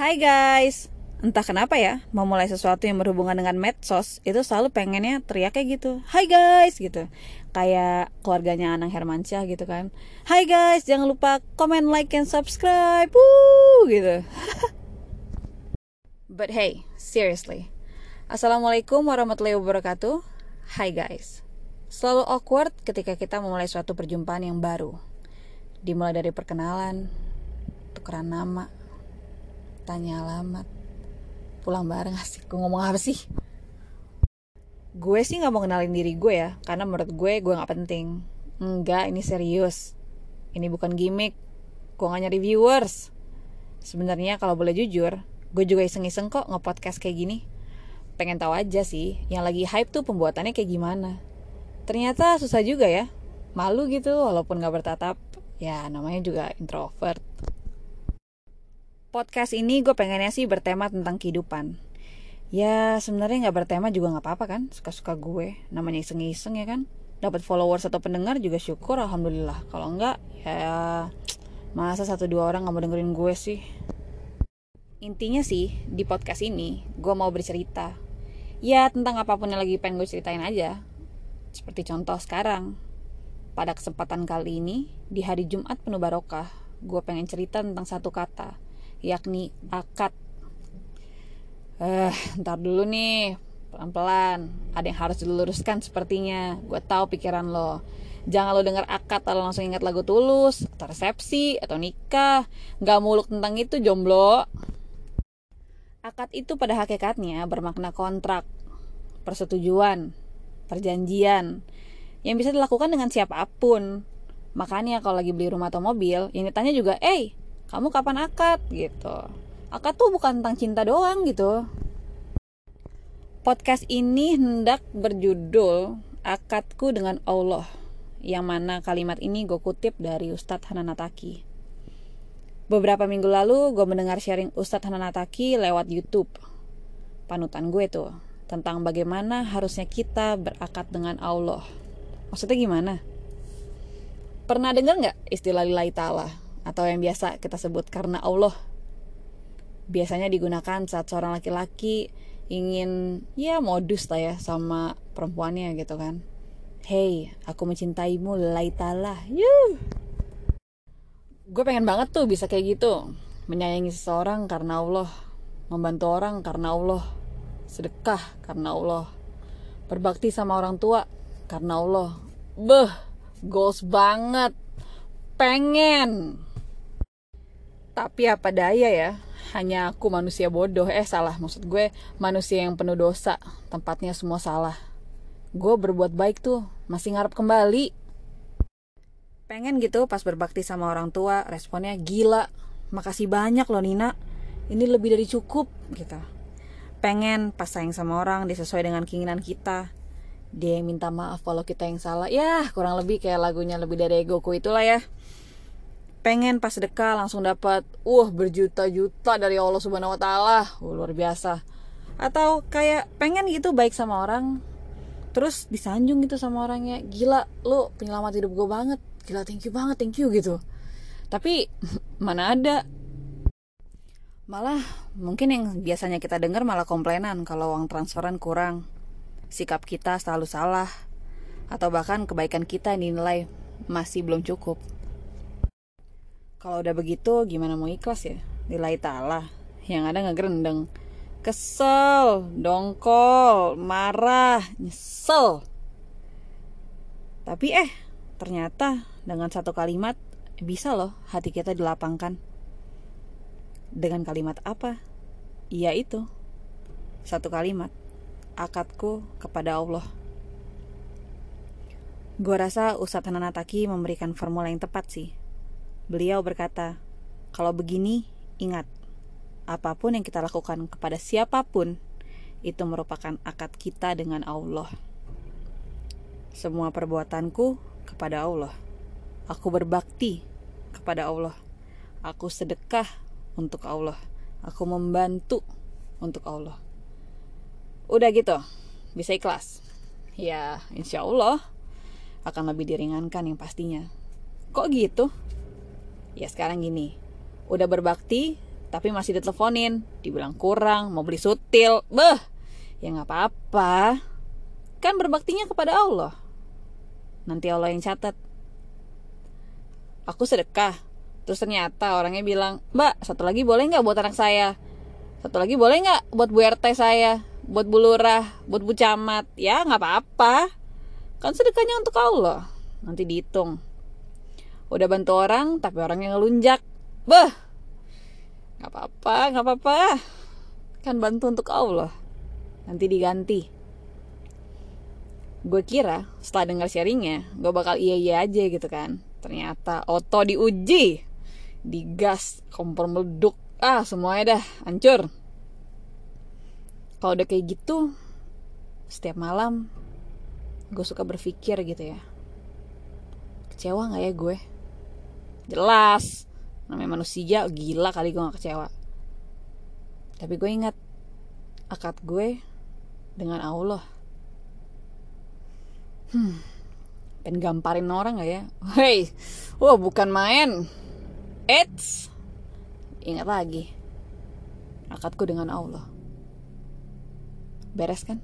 Hai guys, entah kenapa ya, mau mulai sesuatu yang berhubungan dengan medsos itu selalu pengennya teriak kayak gitu. Hai guys, gitu. Kayak keluarganya Anang Hermansyah gitu kan. Hai guys, jangan lupa komen, like, and subscribe. Woo, gitu. But hey, seriously. Assalamualaikum warahmatullahi wabarakatuh. Hai guys. Selalu awkward ketika kita memulai suatu perjumpaan yang baru. Dimulai dari perkenalan, tukeran nama, tanya alamat, pulang bareng asik. Gue ngomong apa sih? Gue sih gak mau kenalin diri gue ya, karena menurut gue gue gak penting. Enggak, ini serius. Ini bukan gimmick. Gue gak nyari viewers. Sebenarnya kalau boleh jujur, gue juga iseng-iseng kok nge-podcast kayak gini. Pengen tahu aja sih, yang lagi hype tuh pembuatannya kayak gimana. Ternyata susah juga ya. Malu gitu walaupun gak bertatap. Ya namanya juga introvert. Podcast ini gue pengennya sih bertema tentang kehidupan. Ya sebenarnya nggak bertema juga nggak apa-apa kan, suka-suka gue. Namanya iseng-iseng ya kan. Dapat followers atau pendengar juga syukur alhamdulillah. Kalau enggak ya masa satu dua orang nggak mau dengerin gue sih. Intinya sih di podcast ini gue mau bercerita. Ya tentang apa pun yang lagi pengen gue ceritain aja. Seperti contoh sekarang. Pada kesempatan kali ini di hari Jumat penuh barokah, gue pengen cerita tentang satu kata yakni akad. Eh, ntar dulu nih, pelan-pelan. Ada yang harus diluruskan sepertinya. Gue tahu pikiran lo. Jangan lo denger akad lalu langsung ingat lagu tulus, atau resepsi, atau nikah. Gak muluk tentang itu jomblo. Akad itu pada hakikatnya bermakna kontrak, persetujuan, perjanjian, yang bisa dilakukan dengan siapa pun. Makanya kalau lagi beli rumah atau mobil, yang ditanya juga, eh, kamu kapan akad? Gitu. Akad tuh bukan tentang cinta doang gitu. Podcast ini hendak berjudul akadku dengan Allah yang mana kalimat ini gue kutip dari Ustadz Hananataki. Beberapa minggu lalu gue mendengar sharing Ustadz Hananataki lewat YouTube. Panutan gue tuh tentang bagaimana harusnya kita berakad dengan Allah. Maksudnya gimana? Pernah dengar nggak istilah lillahi ta'ala atau yang biasa kita sebut karena Allah. Biasanya digunakan saat seorang laki-laki ingin ya modus lah ya sama perempuannya gitu kan. Hey, aku mencintaimu laitalah. Yuh. Gue pengen banget tuh bisa kayak gitu. Menyayangi seseorang karena Allah. Membantu orang karena Allah. Sedekah karena Allah. Berbakti sama orang tua karena Allah. Beh, goals banget. Pengen. Tapi apa daya ya, hanya aku manusia bodoh. Eh salah, maksud gue manusia yang penuh dosa. Tempatnya semua salah. Gue berbuat baik tuh, masih ngarep kembali. Pengen gitu pas berbakti sama orang tua, responnya gila. Makasih banyak loh Nina. Ini lebih dari cukup gitu. Pengen pas sayang sama orang disesuai dengan keinginan kita. Dia yang minta maaf kalau kita yang salah. Ya, kurang lebih kayak lagunya lebih dari egoku itulah ya pengen pas sedekah langsung dapat uh berjuta-juta dari Allah Subhanahu wa taala. Uh, luar biasa. Atau kayak pengen gitu baik sama orang terus disanjung gitu sama orangnya. Gila, lu penyelamat hidup gue banget. Gila, thank you banget, thank you gitu. Tapi mana ada malah mungkin yang biasanya kita dengar malah komplainan kalau uang transferan kurang. Sikap kita selalu salah atau bahkan kebaikan kita dinilai masih belum cukup. Kalau udah begitu gimana mau ikhlas ya? Nilai ta'ala Yang ada nggak gerendeng Kesel, dongkol, marah, nyesel. Tapi eh ternyata dengan satu kalimat bisa loh hati kita dilapangkan. Dengan kalimat apa? Iya itu. Satu kalimat Akadku kepada Allah. Gue rasa Ustadz Hananataki memberikan formula yang tepat sih Beliau berkata, "Kalau begini, ingat, apa pun yang kita lakukan kepada siapa pun itu merupakan akad kita dengan Allah. Semua perbuatanku kepada Allah. Aku berbakti kepada Allah. Aku sedekah untuk Allah. Aku membantu untuk Allah. Udah gitu, bisa ikhlas. Ya, insya Allah akan lebih diringankan yang pastinya. Kok gitu? Ya sekarang gini udah berbakti tapi masih diteleponin, dibilang kurang, mau beli sutil, beh, ya nggak apa-apa. Kan berbaktinya kepada Allah. Nanti Allah yang catat. Aku sedekah, terus ternyata orangnya bilang, Mbak, satu lagi boleh nggak buat anak saya? Satu lagi boleh nggak buat Bu RT saya? Buat Bu Lurah, buat Bu Camat? Ya nggak apa-apa. Kan sedekahnya untuk Allah. Nanti dihitung. Udah bantu orang, tapi orangnya ngelunjak. Beh, nggak apa-apa nggak apa-apa. Kan bantu untuk Allah. Nanti diganti. Gue kira setelah dengar sharingnya gue bakal iya iya aja gitu kan. Ternyata oto diuji. Digas kompor meleduk. Ah semuanya dah hancur. Kalau udah kayak gitu setiap malam gue suka berpikir gitu ya. Kecewa nggak ya gue jelas. Namanya manusia gila kali gue gak kecewa. Tapi gue ingat akad gue dengan Allah. Hmm. Pengen gamparin orang gak ya? Hei wah bukan main. Eits. Ingat lagi akadku dengan Allah. Beres kan